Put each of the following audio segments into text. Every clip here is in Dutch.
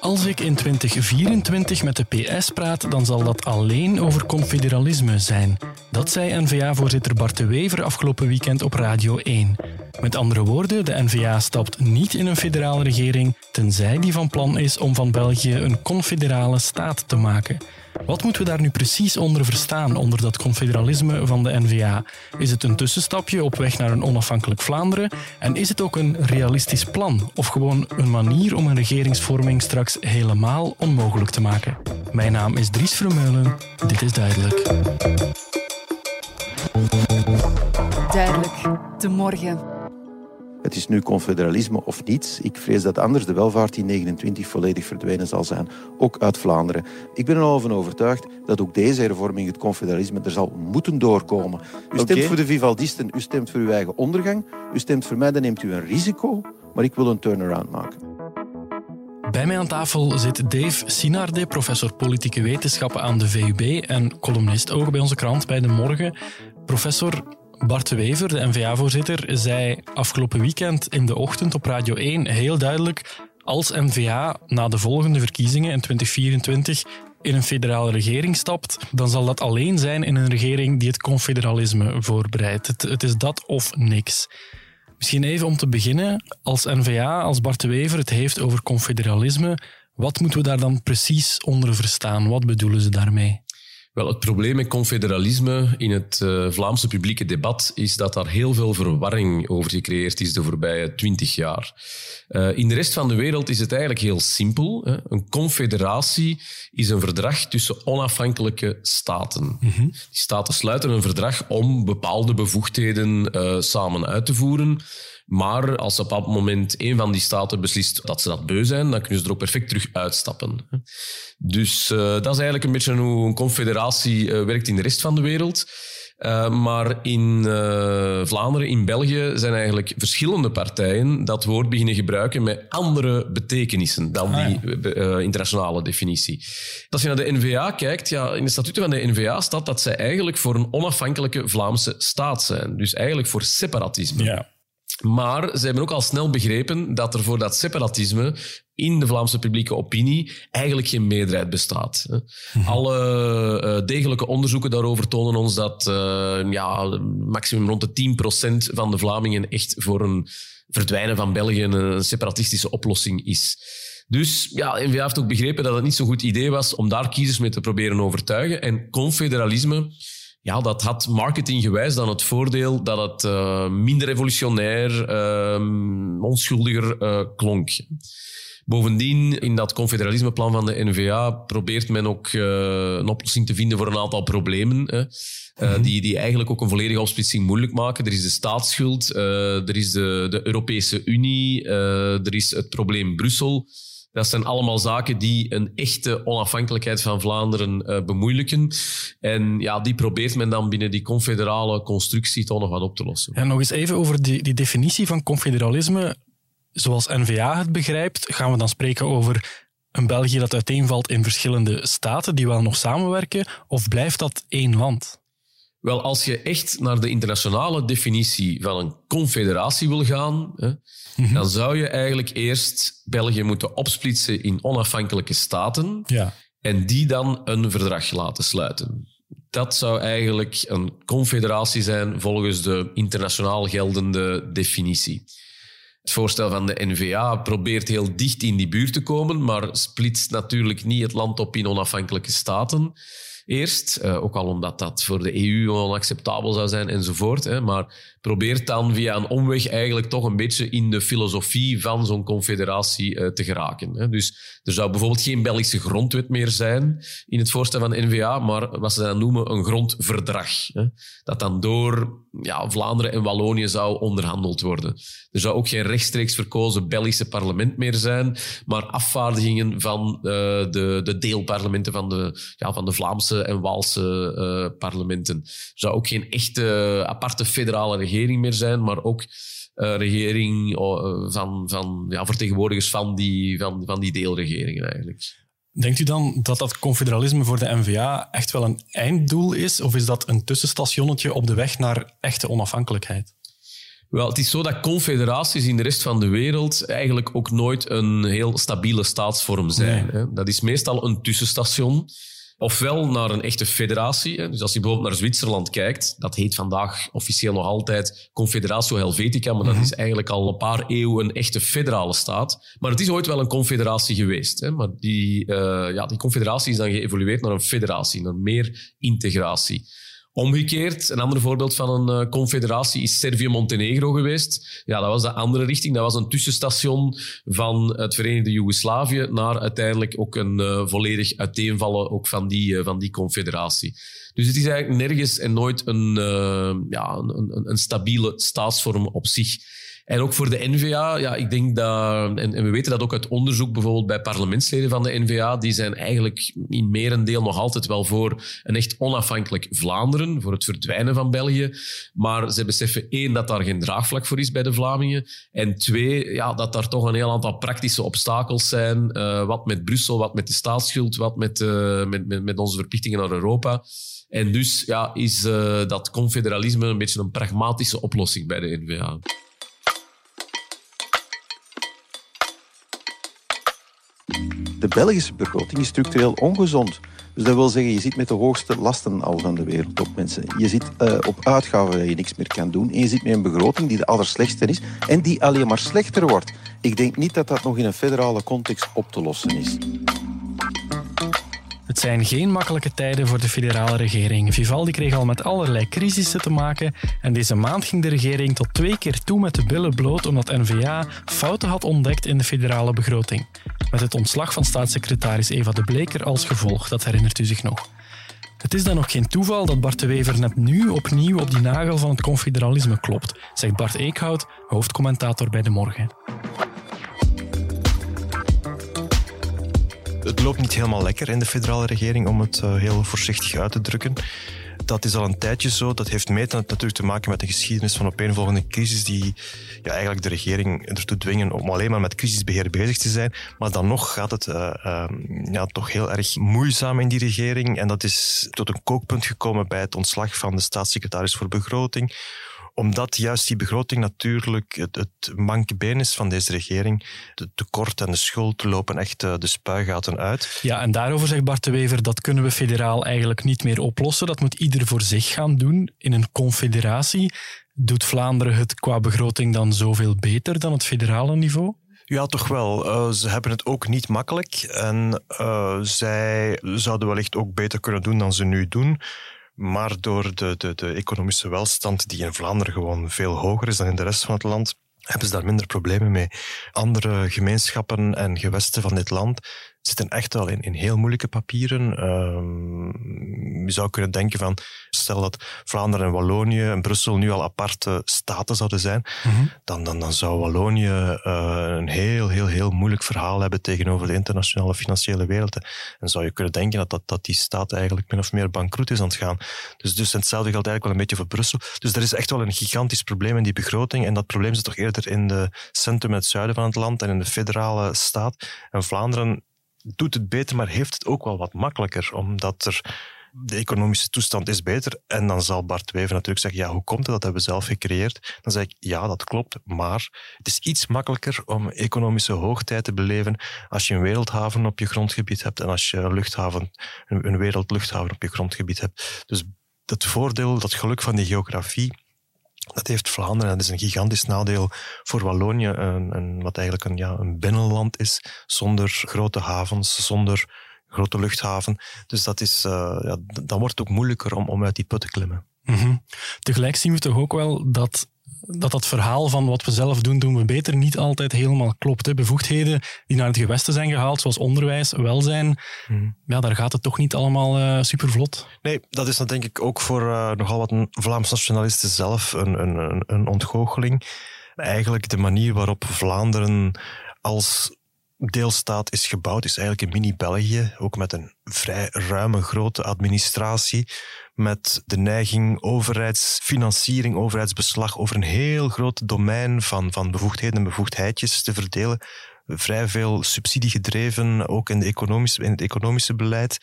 Als ik in 2024 met de PS praat, dan zal dat alleen over confederalisme zijn. Dat zei N-VA-voorzitter Bart de Wever afgelopen weekend op Radio 1. Met andere woorden, de N-VA stapt niet in een federale regering, tenzij die van plan is om van België een confederale staat te maken. Wat moeten we daar nu precies onder verstaan, onder dat confederalisme van de NVA? Is het een tussenstapje op weg naar een onafhankelijk Vlaanderen? En is het ook een realistisch plan? Of gewoon een manier om een regeringsvorming straks helemaal onmogelijk te maken? Mijn naam is Dries Vermeulen. Dit is Duidelijk. Duidelijk. De morgen. Het is nu confederalisme of niets. Ik vrees dat anders de welvaart in 29 volledig verdwenen zal zijn, ook uit Vlaanderen. Ik ben er al van overtuigd dat ook deze hervorming, het confederalisme, er zal moeten doorkomen. U stemt voor de Vivaldisten, u stemt voor uw eigen ondergang, u stemt voor mij, dan neemt u een risico, maar ik wil een turnaround maken. Bij mij aan tafel zit Dave Sinarde, professor politieke wetenschappen aan de VUB en columnist ook bij onze krant bij De Morgen. Professor, Bart de Wever, de NVA-voorzitter, zei afgelopen weekend in de ochtend op Radio 1 heel duidelijk als NVA na de volgende verkiezingen in 2024 in een federale regering stapt, dan zal dat alleen zijn in een regering die het confederalisme voorbereidt. Het, is dat of niks. Misschien even om te beginnen, als NVA, als Bart de Wever het heeft over confederalisme, wat moeten we daar dan precies onder verstaan? Wat bedoelen ze daarmee? Wel, het probleem met confederalisme in het uh, Vlaamse publieke debat is dat daar heel veel verwarring over gecreëerd is de voorbije twintig jaar. Uh, in de rest van de wereld is het eigenlijk heel simpel. Hè. Een confederatie is een verdrag tussen onafhankelijke staten. Mm -hmm. Die staten sluiten een verdrag om bepaalde bevoegdheden uh, samen uit te voeren. Maar als op dat moment een van die staten beslist dat ze dat beu zijn, dan kunnen ze er ook perfect terug uitstappen. Dus uh, dat is eigenlijk een beetje hoe een confederatie uh, werkt in de rest van de wereld. Uh, maar in Vlaanderen, in België, zijn eigenlijk verschillende partijen dat woord beginnen gebruiken met andere betekenissen dan ah, die internationale definitie. Als je naar de NVA kijkt, ja, in de statuten van de NVA staat dat zij eigenlijk voor een onafhankelijke Vlaamse staat zijn. Dus eigenlijk voor separatisme. Ja. Maar ze hebben ook al snel begrepen dat er voor dat separatisme in de Vlaamse publieke opinie eigenlijk geen meerderheid bestaat. Mhm. Alle uh, degelijke onderzoeken daarover tonen ons dat uh, ja, maximum rond de 10% van de Vlamingen echt voor een verdwijnen van België een separatistische oplossing is. Dus ja, N-VA heeft ook begrepen dat het niet zo'n goed idee was om daar kiezers mee te proberen overtuigen. En confederalisme ja, dat had marketinggewijs dan het voordeel dat het uh, minder revolutionair, uh, onschuldiger uh, klonk. Bovendien, in dat confederalismeplan van de NVA probeert men ook een oplossing te vinden voor een aantal problemen. Hè. Mm-hmm. die, die eigenlijk ook een volledige opsplitsing moeilijk maken. Er is de staatsschuld, er is de, de Europese Unie, er is het probleem Brussel. Dat zijn allemaal zaken die een echte onafhankelijkheid van Vlaanderen uh, bemoeilijken. En ja, die probeert men dan binnen die confederale constructie toch nog wat op te lossen. En nog eens even over die, die definitie van confederalisme. Zoals NVA het begrijpt, gaan we dan spreken over een België dat uiteenvalt in verschillende staten die wel nog samenwerken, of blijft dat één land? Wel, als je echt naar de internationale definitie van een confederatie wil gaan, hè, mhm. dan zou je eigenlijk eerst België moeten opsplitsen in onafhankelijke staten ja. en die dan een verdrag laten sluiten. Dat zou eigenlijk een confederatie zijn volgens de internationaal geldende definitie. Het voorstel van de NVA probeert heel dicht in die buurt te komen, maar splitst natuurlijk niet het land op in onafhankelijke staten eerst. Uh, ook al omdat dat voor de EU onacceptabel zou zijn enzovoort. Hè, maar probeert dan via een omweg eigenlijk toch een beetje in de filosofie van zo'n confederatie uh, te geraken. Hè. Dus er zou bijvoorbeeld geen Belgische grondwet meer zijn in het voorstel van NVA, maar wat ze dan noemen een grondverdrag. Hè. Dat dan door ja, Vlaanderen en Wallonië zou onderhandeld worden. Er zou ook geen rechtstreeks verkozen Belgische parlement meer zijn, maar afvaardigingen van uh, de, de deelparlementen van de, ja, van de Vlaamse en Waalse uh, parlementen. Er zou ook geen echte aparte federale regering meer zijn, maar ook uh, regering van, van ja, vertegenwoordigers van die, van, van die deelregeringen eigenlijk. Denkt u dan dat dat confederalisme voor de NVA echt wel een einddoel is? Of is dat een tussenstationnetje op de weg naar echte onafhankelijkheid? Wel, het is zo dat confederaties in de rest van de wereld eigenlijk ook nooit een heel stabiele staatsvorm zijn. Hè? Dat is meestal een tussenstation ofwel naar een echte federatie. Dus als je bijvoorbeeld naar Zwitserland kijkt, dat heet vandaag officieel nog altijd Confederatio Helvetica, maar dat mhm. is eigenlijk al een paar eeuwen een echte federale staat. Maar het is ooit wel een confederatie geweest. Hè? Maar die, uh, ja, die confederatie is dan geëvolueerd naar een federatie, naar meer integratie. Omgekeerd, een ander voorbeeld van een uh, confederatie is Servië-Montenegro geweest. Ja, dat was de andere richting. Dat was een tussenstation van het Verenigde Joegoslavië naar uiteindelijk ook een uh, volledig uiteenvallen ook van die, uh, van die confederatie. Dus het is eigenlijk nergens en nooit een, ja, een, een stabiele staatsvorm op zich. En ook voor de NVA, ja, ik denk dat, en, we weten dat ook uit onderzoek bijvoorbeeld bij parlementsleden van de NVA, die zijn eigenlijk in merendeel nog altijd wel voor een echt onafhankelijk Vlaanderen, voor het verdwijnen van België. Maar ze beseffen één, dat daar geen draagvlak voor is bij de Vlamingen. En twee, ja, dat daar toch een heel aantal praktische obstakels zijn. Uh, wat met Brussel, wat met de staatsschuld, wat met, uh, met, met, met onze verplichtingen naar Europa. En dus ja, is uh, dat confederalisme een beetje een pragmatische oplossing bij de NVA. Belgische begroting is structureel ongezond. Dus dat wil zeggen, je zit met de hoogste lasten al van de wereld op mensen. Je zit uh, op uitgaven waar je niks meer kan doen. En je zit met een begroting die de allerslechtste is en die alleen maar slechter wordt. Ik denk niet dat dat nog in een federale context op te lossen is. Het zijn geen makkelijke tijden voor de federale regering. Vivaldi kreeg al met allerlei crisissen te maken en deze maand ging de regering tot twee keer toe met de billen bloot omdat N-VA fouten had ontdekt in de federale begroting. Met het ontslag van staatssecretaris Eva de Bleker als gevolg, dat herinnert u zich nog. Het is dan ook geen toeval dat Bart de Wever net nu opnieuw op die nagel van het confederalisme klopt, zegt Bart Eekhout, hoofdcommentator bij De Morgen. Het loopt niet helemaal lekker in de federale regering, om het eh, heel voorzichtig uit te drukken. Dat is al een tijdje zo. Dat heeft mee natuurlijk te maken met de geschiedenis van opeenvolgende crisis die ja, eigenlijk de regering ertoe dwingen om alleen maar met crisisbeheer bezig te zijn. Maar dan nog gaat het uh, uh, ja, toch heel erg moeizaam in die regering. En dat is tot een kookpunt gekomen bij het ontslag van de staatssecretaris voor begroting omdat juist die begroting natuurlijk het, het manke been is van deze regering. De tekort en de schuld lopen echt eh, de spuigaten uit. Ja, en daarover zegt Bart de Wever, dat kunnen we federaal eigenlijk niet meer oplossen. Dat moet ieder voor zich gaan doen in een confederatie. Doet Vlaanderen het qua begroting dan zoveel beter dan het federale niveau? Ja, toch wel. Uh, ze hebben het ook niet makkelijk. En uh, zij zouden wellicht ook beter kunnen doen dan ze nu doen. Maar door de, de, de economische welstand, die in Vlaanderen gewoon veel hoger is dan in de rest van het land, hebben ze daar minder problemen mee. Andere gemeenschappen en gewesten van dit land zitten echt wel in, in heel moeilijke papieren. Uh, je zou kunnen denken van, stel dat Vlaanderen en Wallonië en Brussel nu al aparte staten zouden zijn, mhm. dan, dan, dan zou Wallonië uh, een heel, heel, heel moeilijk verhaal hebben tegenover de internationale financiële wereld. En zou je kunnen denken dat, dat, dat die staat eigenlijk min of meer bankroet is aan het gaan. Dus, dus hetzelfde geldt eigenlijk wel een beetje voor Brussel. Dus er is echt wel een gigantisch probleem in die begroting. En dat probleem zit toch eerder in de centrum en het zuiden van het land en in de federale staat. En Vlaanderen doet het beter, maar heeft het ook wel wat makkelijker, omdat er de economische toestand is beter. En dan zal Bart Wever natuurlijk zeggen, ja, hoe komt het? Dat hebben we zelf gecreëerd. Dan zeg ik, ja, dat klopt, maar het is iets makkelijker om economische hoogtijd te beleven als je een wereldhaven op je grondgebied hebt en als je een, luchthaven, een wereldluchthaven op je grondgebied hebt. Dus het voordeel, dat geluk van die geografie, dat heeft Vlaanderen. Dat is een gigantisch nadeel voor Wallonië, een, een, wat eigenlijk een, ja, een binnenland is, zonder grote havens, zonder grote luchthaven. Dus dat is, uh, ja, dan wordt het ook moeilijker om, om uit die put te klimmen. Mm Tegelijk zien we toch ook wel dat dat dat verhaal van wat we zelf doen, doen we beter, niet altijd helemaal klopt. Hè. Bevoegdheden die naar het gewesten zijn gehaald, zoals onderwijs, welzijn, hmm. ja, daar gaat het toch niet allemaal uh, supervlot. Nee, dat is dan denk ik ook voor uh, nogal wat Vlaams nationalisten zelf een, een, een ontgoocheling. Eigenlijk de manier waarop Vlaanderen als deelstaat is gebouwd, is eigenlijk een mini-België, ook met een vrij ruime, grote administratie, met de neiging overheidsfinanciering, overheidsbeslag over een heel groot domein van, van bevoegdheden en bevoegdheidjes te verdelen. Vrij veel subsidie gedreven, ook in, de economische, in het economische beleid.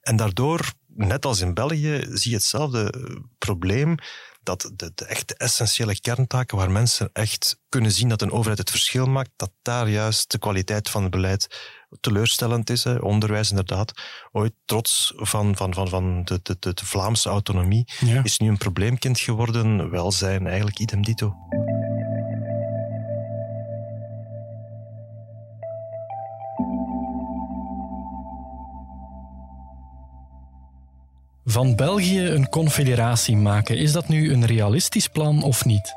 En daardoor, net als in België, zie je hetzelfde probleem dat de, de echte essentiële kerntaken waar mensen echt kunnen zien dat een overheid het verschil maakt, dat daar juist de kwaliteit van het beleid teleurstellend is. Hè. Onderwijs inderdaad, ooit trots van, van, van, van de, de, de, Vlaamse autonomie, is nu een probleemkind geworden. Welzijn, eigenlijk idem dito. Van België een confederatie maken, is dat nu een realistisch plan of niet?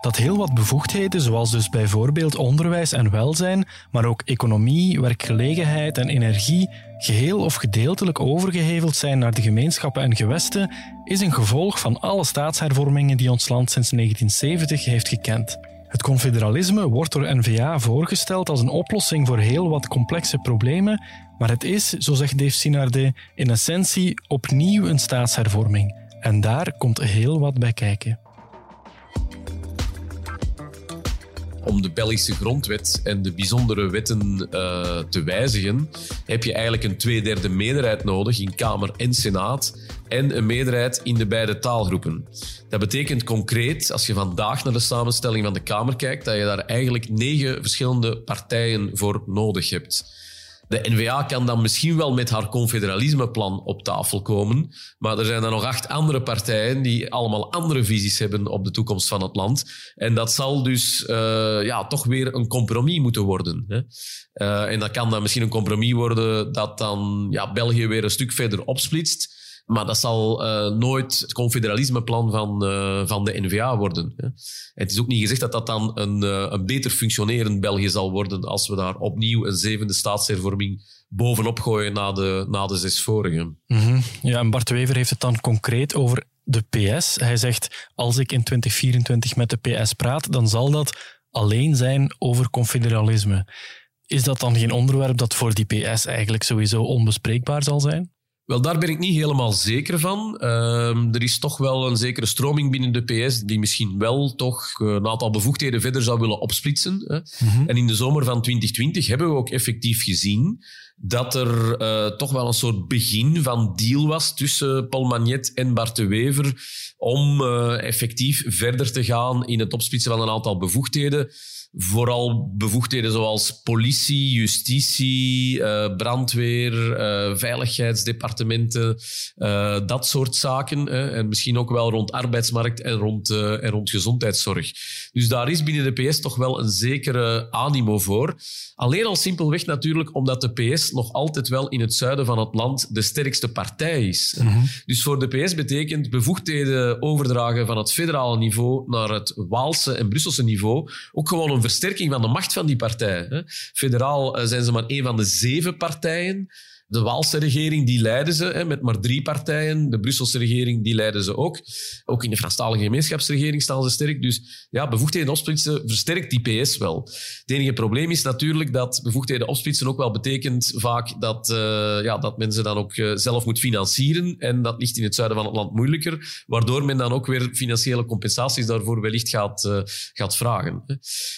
Dat heel wat bevoegdheden, zoals dus bijvoorbeeld onderwijs en welzijn, maar ook economie, werkgelegenheid en energie, geheel of gedeeltelijk overgeheveld zijn naar de gemeenschappen en gewesten, is een gevolg van alle staatshervormingen die ons land sinds 1970 heeft gekend. Het confederalisme wordt door N-VA voorgesteld als een oplossing voor heel wat complexe problemen, maar het is, zo zegt Dave Sinarde, in essentie opnieuw een staatshervorming. En daar komt heel wat bij kijken. om de Belgische grondwet en de bijzondere wetten uh, te wijzigen, heb je eigenlijk een tweederde meerderheid nodig in Kamer en Senaat en een meerderheid in de beide taalgroepen. Dat betekent concreet, als je vandaag naar de samenstelling van de Kamer kijkt, dat je daar eigenlijk negen verschillende partijen voor nodig hebt. De NVA kan dan misschien wel met haar confederalismeplan op tafel komen, maar er zijn dan nog acht andere partijen die allemaal andere visies hebben op de toekomst van het land. En dat zal dus uh, ja, toch weer een compromis moeten worden. Hè. Uh, en dat kan dan misschien een compromis worden dat dan ja, België weer een stuk verder opsplitst. Maar dat zal uh, nooit het confederalismeplan van, uh, van de NVA worden. Hè. Het is ook niet gezegd dat dat dan een, uh, een beter functionerend België zal worden als we daar opnieuw een zevende staatshervorming bovenop gooien na de, na de zes vorige. -hmm. Ja, en Bart Wever heeft het dan concreet over de PS. Hij zegt, als ik in 2024 met de PS praat, dan zal dat alleen zijn over confederalisme. Is dat dan geen onderwerp dat voor die PS eigenlijk sowieso onbespreekbaar zal zijn? Wel, daar ben ik niet helemaal zeker van. Uh, er is toch wel een zekere stroming binnen de PS die misschien wel toch een aantal bevoegdheden verder zou willen opsplitsen. Hè. Mm -hmm. En in de zomer van 2020 hebben we ook effectief gezien dat er uh, toch wel een soort begin van deal was tussen Paul Magnet en Bart de Wever om uh, effectief verder te gaan in het opsplitsen van een aantal bevoegdheden vooral bevoegdheden zoals politie, justitie, uh, brandweer, uh, veiligheidsdepartementen, uh, dat soort zaken. en misschien ook wel rond arbeidsmarkt en rond, en rond gezondheidszorg. Dus daar is binnen de PS toch wel een zekere animo voor. Alleen al simpelweg natuurlijk omdat de PS nog altijd wel in het zuiden van het land de sterkste partij is. Mm -hmm. Dus voor de PS betekent bevoegdheden overdragen van het federale niveau naar het Waalse en Brusselse niveau ook gewoon een een versterking van de macht van die partij. Federaal eh, zijn ze maar één van de zeven partijen. De Waalse regering, die leiden ze hè, met maar drie partijen. De Brusselse regering, die leiden ze ook. Ook in de Franstalige gemeenschapsregering staan ze sterk. Dus ja, bevoegdheden opsplitsen versterkt die PS wel. Het enige probleem is natuurlijk dat bevoegdheden opsplitsen ook wel betekent vaak dat, uh, ja, dat men ze dan ook uh, zelf moet financieren. En dat ligt in het zuiden van het land moeilijker. Waardoor men dan ook weer financiële compensaties daarvoor wellicht gaat, uh, gaat vragen.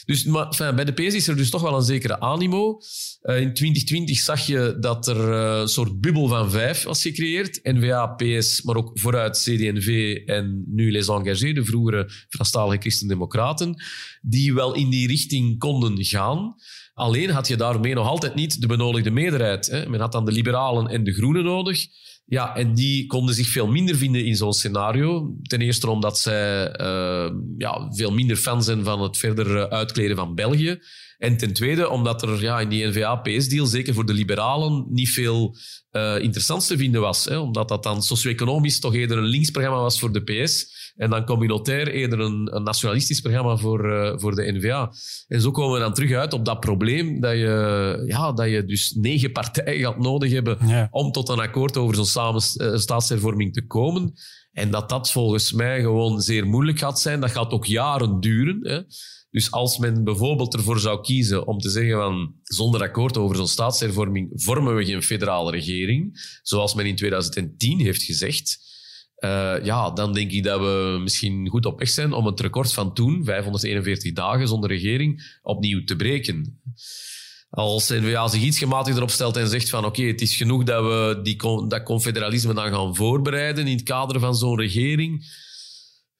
Dus maar, enfin, bij de PS is er dus toch wel een zekere animo. in 2020 zag je dat er eh, een soort bubbel van vijf was gecreëerd. NVA, PS, maar ook vooruit CD&V en nu Les Engagés, de vroegere Franstalige Christen-Democraten, die wel in die richting konden gaan. Alleen had je daarmee nog altijd niet de benodigde meerderheid. Hè. Men had dan de liberalen en de groenen nodig. Ja, en die konden zich veel minder vinden in zo'n scenario. Ten eerste omdat zij uh, ja, veel minder fan zijn van het verder uitkleden van België. En ten tweede, omdat er ja, in die NVA-PS-deal, zeker voor de liberalen, niet veel uh, interessants te vinden was. Hè, omdat dat dan socio-economisch toch eerder een linksprogramma was voor de PS. En dan communautair eerder een, een nationalistisch programma voor, uh, voor de NVA. En zo komen we dan terug uit op dat probleem dat je, ja, dat je dus negen partijen gaat nodig hebben ja. om tot een akkoord over zo'n samen, uh, staatshervorming te komen. En dat dat volgens mij gewoon zeer moeilijk gaat zijn. Dat gaat ook jaren duren. Hè. Dus als men bijvoorbeeld ervoor zou kiezen om te zeggen van zonder akkoord over zo'n staatshervorming vormen we geen federale regering, zoals men in 2010 heeft gezegd, uh, ja, dan denk ik dat we misschien goed op weg zijn om het record van toen, 541 dagen zonder regering, opnieuw te breken. Als N-VA zich iets gematigder opstelt en zegt van oké, het is genoeg dat we die, dat confederalisme dan gaan voorbereiden in het kader van zo'n regering,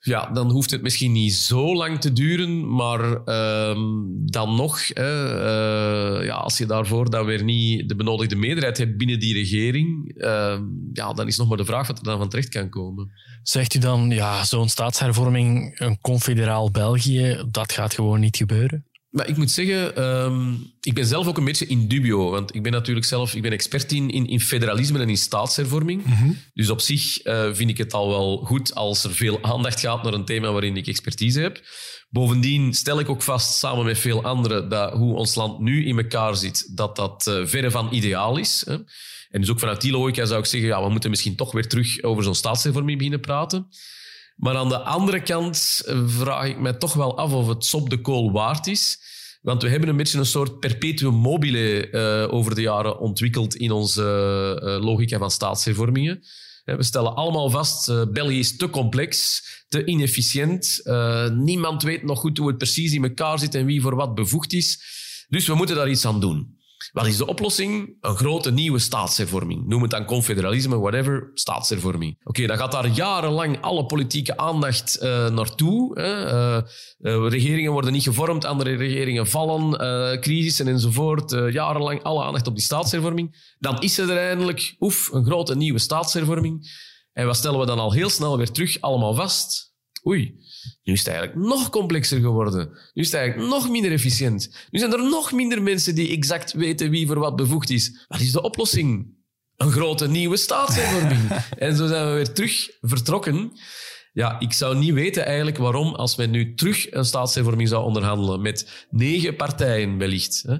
ja, dan hoeft het misschien niet zo lang te duren, maar ehm, dan nog, eh, ja, als je daarvoor dan weer niet de benodigde meerderheid hebt binnen die regering, ehm, ja, dan is nog maar de vraag wat er dan van terecht kan komen. Zegt u dan, ja, zo'n staatshervorming, een confederaal België, dat gaat gewoon niet gebeuren? Maar ik moet zeggen, ehm, ik ben zelf ook een beetje in dubio. Want ik ben natuurlijk zelf ik ben expert in, in, federalisme en in staatshervorming. Mhm. Dus op zich uh, vind ik het al wel goed als er veel aandacht gaat naar een thema waarin ik expertise heb. Bovendien stel ik ook vast, samen met veel anderen, dat hoe ons land nu in elkaar zit, dat dat uh, verre van ideaal is. Hè. En dus ook vanuit die logica zou ik zeggen, ja, we moeten misschien toch weer terug over zo'n staatshervorming beginnen praten. Maar aan de andere kant eh, vraag ik me toch wel af of het sop de kool waard is. Want we hebben een beetje een soort perpetuum mobile uh, over de jaren ontwikkeld in onze uh, logica van staatshervormingen. We stellen allemaal vast, uh, België is te complex, te inefficiënt. niemand weet nog goed hoe het precies in elkaar zit en wie voor wat bevoegd is. Dus we moeten daar iets aan doen. Wat is de oplossing? Een grote nieuwe staatshervorming. Noem het dan confederalisme, whatever, staatshervorming. Oké, dan gaat daar jarenlang alle politieke aandacht uh, naartoe. Hè. Uh, uh, regeringen worden niet gevormd, andere regeringen vallen, crisissen enzovoort. jarenlang alle aandacht op die staatshervorming. Dan is er eindelijk, oef, een grote nieuwe staatshervorming. En wat stellen we dan al heel snel weer terug allemaal vast? Oei, nu is het eigenlijk nog complexer geworden. Nu is het eigenlijk nog minder efficiënt. Nu zijn er nog minder mensen die exact weten wie voor wat bevoegd is. Wat is de oplossing? Een grote nieuwe staatshervorming. en zo zijn we weer terug vertrokken. Ja, ik zou niet weten eigenlijk waarom, als men nu terug een staatshervorming zou onderhandelen met negen partijen wellicht, hè,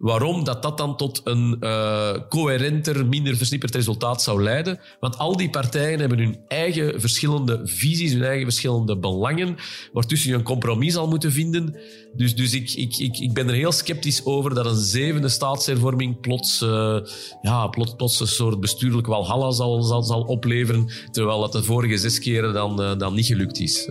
waarom dat dat dan tot een uh, coherenter, minder versnipperd resultaat zou leiden. Want al die partijen hebben hun eigen verschillende visies, hun eigen verschillende belangen, waartussen je een compromis zal moeten vinden. Dus, dus ik, ik, ik, ik ben er heel sceptisch over dat een zevende staatshervorming plots, uh, ja, plots, plots een soort bestuurlijk walhalla zal, zal, zal opleveren, terwijl dat de vorige zes keren dan, uh, dan niet gelukt is.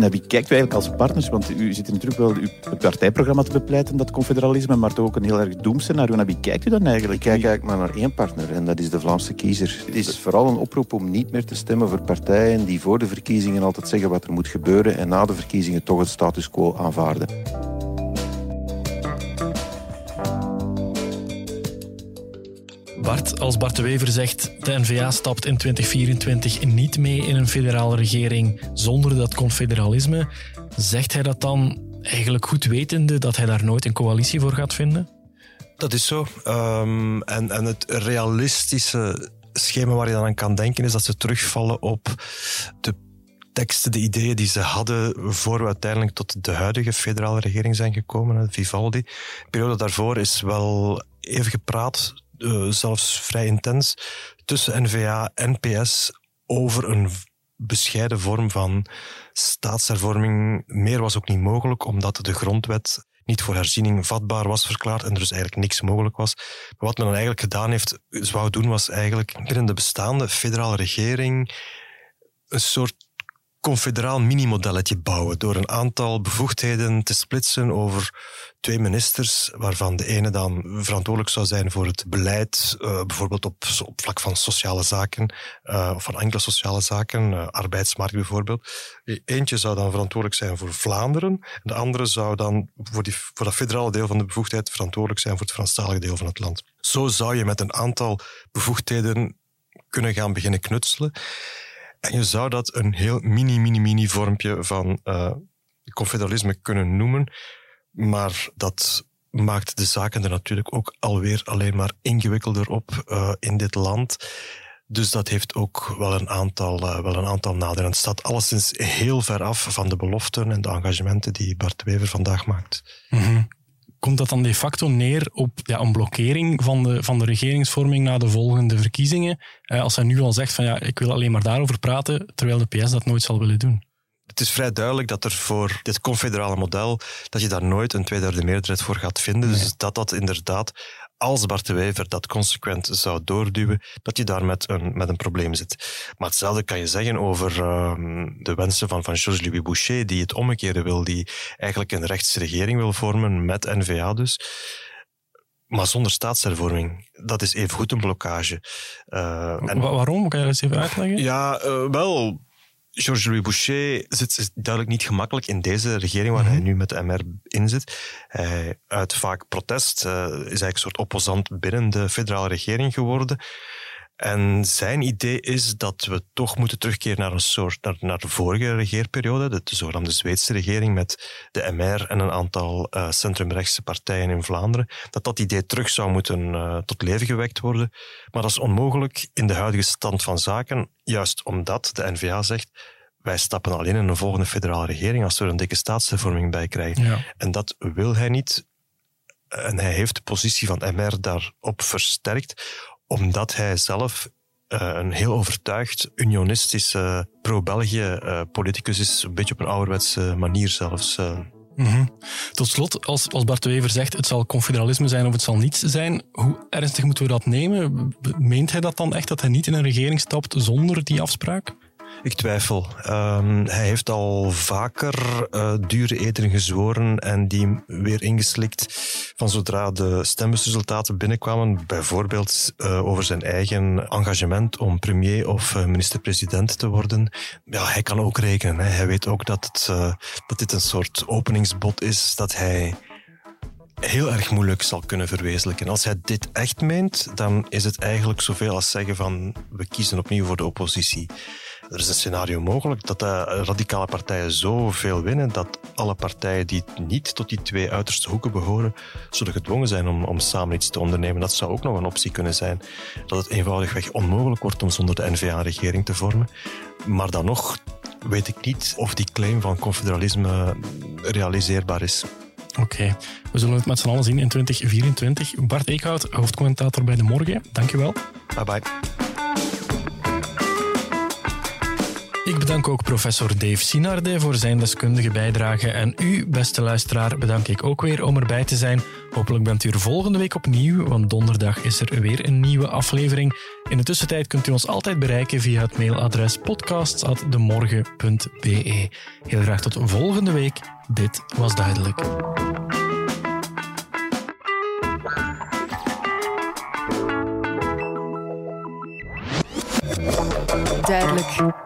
Naar wie kijkt u eigenlijk als partners? Want u zit natuurlijk wel uw partijprogramma te bepleiten, dat confederalisme, maar toch ook een heel erg doemscenario. Naar wie kijkt u dan eigenlijk? Ik kijk eigenlijk maar naar één partner en dat is de Vlaamse kiezer. Het is vooral een oproep om niet meer te stemmen voor partijen die voor de verkiezingen altijd zeggen wat er moet gebeuren en na de verkiezingen toch het status quo aanvaarden. Bart, als Bart de Wever zegt de N-VA stapt in 2024 niet mee in een federale regering zonder dat confederalisme, zegt hij dat dan eigenlijk goed wetende dat hij daar nooit een coalitie voor gaat vinden? Dat is zo. Um, en, en het realistische schema waar je dan aan kan denken is dat ze terugvallen op de teksten, de ideeën die ze hadden voor we uiteindelijk tot de huidige federale regering zijn gekomen, Vivaldi. De periode daarvoor is wel even gepraat uh, zelfs vrij intens, tussen NVA en PS over een bescheiden vorm van staatshervorming. Meer was ook niet mogelijk, omdat de grondwet niet voor herziening vatbaar was verklaard en er dus eigenlijk niks mogelijk was. Maar wat men dan eigenlijk gedaan heeft, zou doen, was eigenlijk binnen de bestaande federale regering een soort confederaal mini-modelletje bouwen door een aantal bevoegdheden te splitsen over twee ministers, waarvan de ene dan verantwoordelijk zou zijn voor het beleid, uh, bijvoorbeeld op, op vlak van sociale zaken, uh, of van enkele sociale zaken, uh, arbeidsmarkt bijvoorbeeld. Eentje zou dan verantwoordelijk zijn voor Vlaanderen, en de andere zou dan voor, die, voor dat federale deel van de bevoegdheid verantwoordelijk zijn voor het Franstalige deel van het land. Zo zou je met een aantal bevoegdheden kunnen gaan beginnen knutselen. En je zou dat een heel mini, mini, mini vormpje van uh, confederalisme kunnen noemen. Maar dat maakt de zaken er natuurlijk ook alweer alleen maar ingewikkelder op uh, in dit land. Dus dat heeft ook wel een aantal, uh, wel een aantal nadelen. Het staat alleszins heel ver af van de beloften en de engagementen die Bart Wever vandaag maakt. Mm komt dat dan de facto neer op ja, een blokkering van de, van de regeringsvorming na de volgende verkiezingen? Eh, als hij nu al zegt van ja, ik wil alleen maar daarover praten, terwijl de PS dat nooit zal willen doen. Het is vrij duidelijk dat er voor dit confederale model, dat je daar nooit een tweederde meerderheid voor gaat vinden. Dus dat dat inderdaad als Bart de Wever dat consequent zou doorduwen, dat je daar met een, met een probleem zit. Maar hetzelfde kan je zeggen over uh, de wensen van, van Georges-Louis Boucher, die het omgekeerde wil, die eigenlijk een rechtsregering wil vormen met NVA dus. maar zonder staatshervorming. Dat is even goed een blokkage. Uh, en, waarom? Kan je dat eens even uitleggen? Ja, uh, wel. Georges-Louis Boucher zit duidelijk niet gemakkelijk in deze regering waar hij mhm. nu met de MR in zit. Hij uit vaak protest uh, is eigenlijk een soort opposant binnen de federale regering geworden. En zijn idee is dat we toch moeten terugkeren naar een soort, naar, naar de vorige regeerperiode, de, de zogenaamde Zweedse regering met de MR en een aantal uh, centrumrechtse partijen in Vlaanderen, dat dat idee terug zou moeten uh, tot leven gewekt worden. Maar dat is onmogelijk in de huidige stand van zaken, juist omdat de NVA zegt, wij stappen alleen in een volgende federale regering als we er een dikke staatshervorming bij krijgen. Ja. En dat wil hij niet. En hij heeft de positie van MR daarop versterkt, omdat hij zelf uh, een heel overtuigd unionistische pro-België uh, politicus is, een beetje op een ouderwetse manier zelfs. Mm -hmm. Tot slot, als, als Bart Wever zegt het zal confederalisme zijn of het zal niets zijn, hoe ernstig moeten we dat nemen? Meent hij dat dan echt, dat hij niet in een regering stapt zonder die afspraak? Ik twijfel. Um, hij heeft al vaker uh, dure eten gezworen en die weer ingeslikt van zodra de stemmersresultaten binnenkwamen. Bijvoorbeeld uh, over zijn eigen engagement om premier of uh, minister-president te worden. Ja, hij kan ook rekenen. Hè. Hij weet ook dat, het, dat dit een soort openingsbod is, dat hij heel erg moeilijk zal kunnen verwezenlijken. Als hij dit echt meent, dan is het eigenlijk zoveel als zeggen van we kiezen opnieuw voor de oppositie. Er is een scenario mogelijk dat de radicale partijen zoveel winnen dat alle partijen die niet tot die twee uiterste hoeken behoren, zullen gedwongen zijn om, om samen iets te ondernemen. Dat zou ook nog een optie kunnen zijn. Dat het eenvoudigweg onmogelijk wordt om zonder de NVA regering te vormen. Maar dan nog weet ik niet of die claim van confederalisme realiseerbaar is. Oké, we zullen het met z'n allen zien in 2024. Bart Eekhout, hoofdcommentator bij De Morgen. Dankjewel. Bye bye. Ik bedank ook professor Dave Sinarde voor zijn deskundige bijdrage. En u, beste luisteraar, bedank ik ook weer om erbij te zijn. Hopelijk bent u er volgende week opnieuw, want donderdag is er weer een nieuwe aflevering. In de tussentijd kunt u ons altijd bereiken via het mailadres podcasts.demorgen.be. Heel graag tot volgende week. Dit was duidelijk.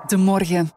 De morgen.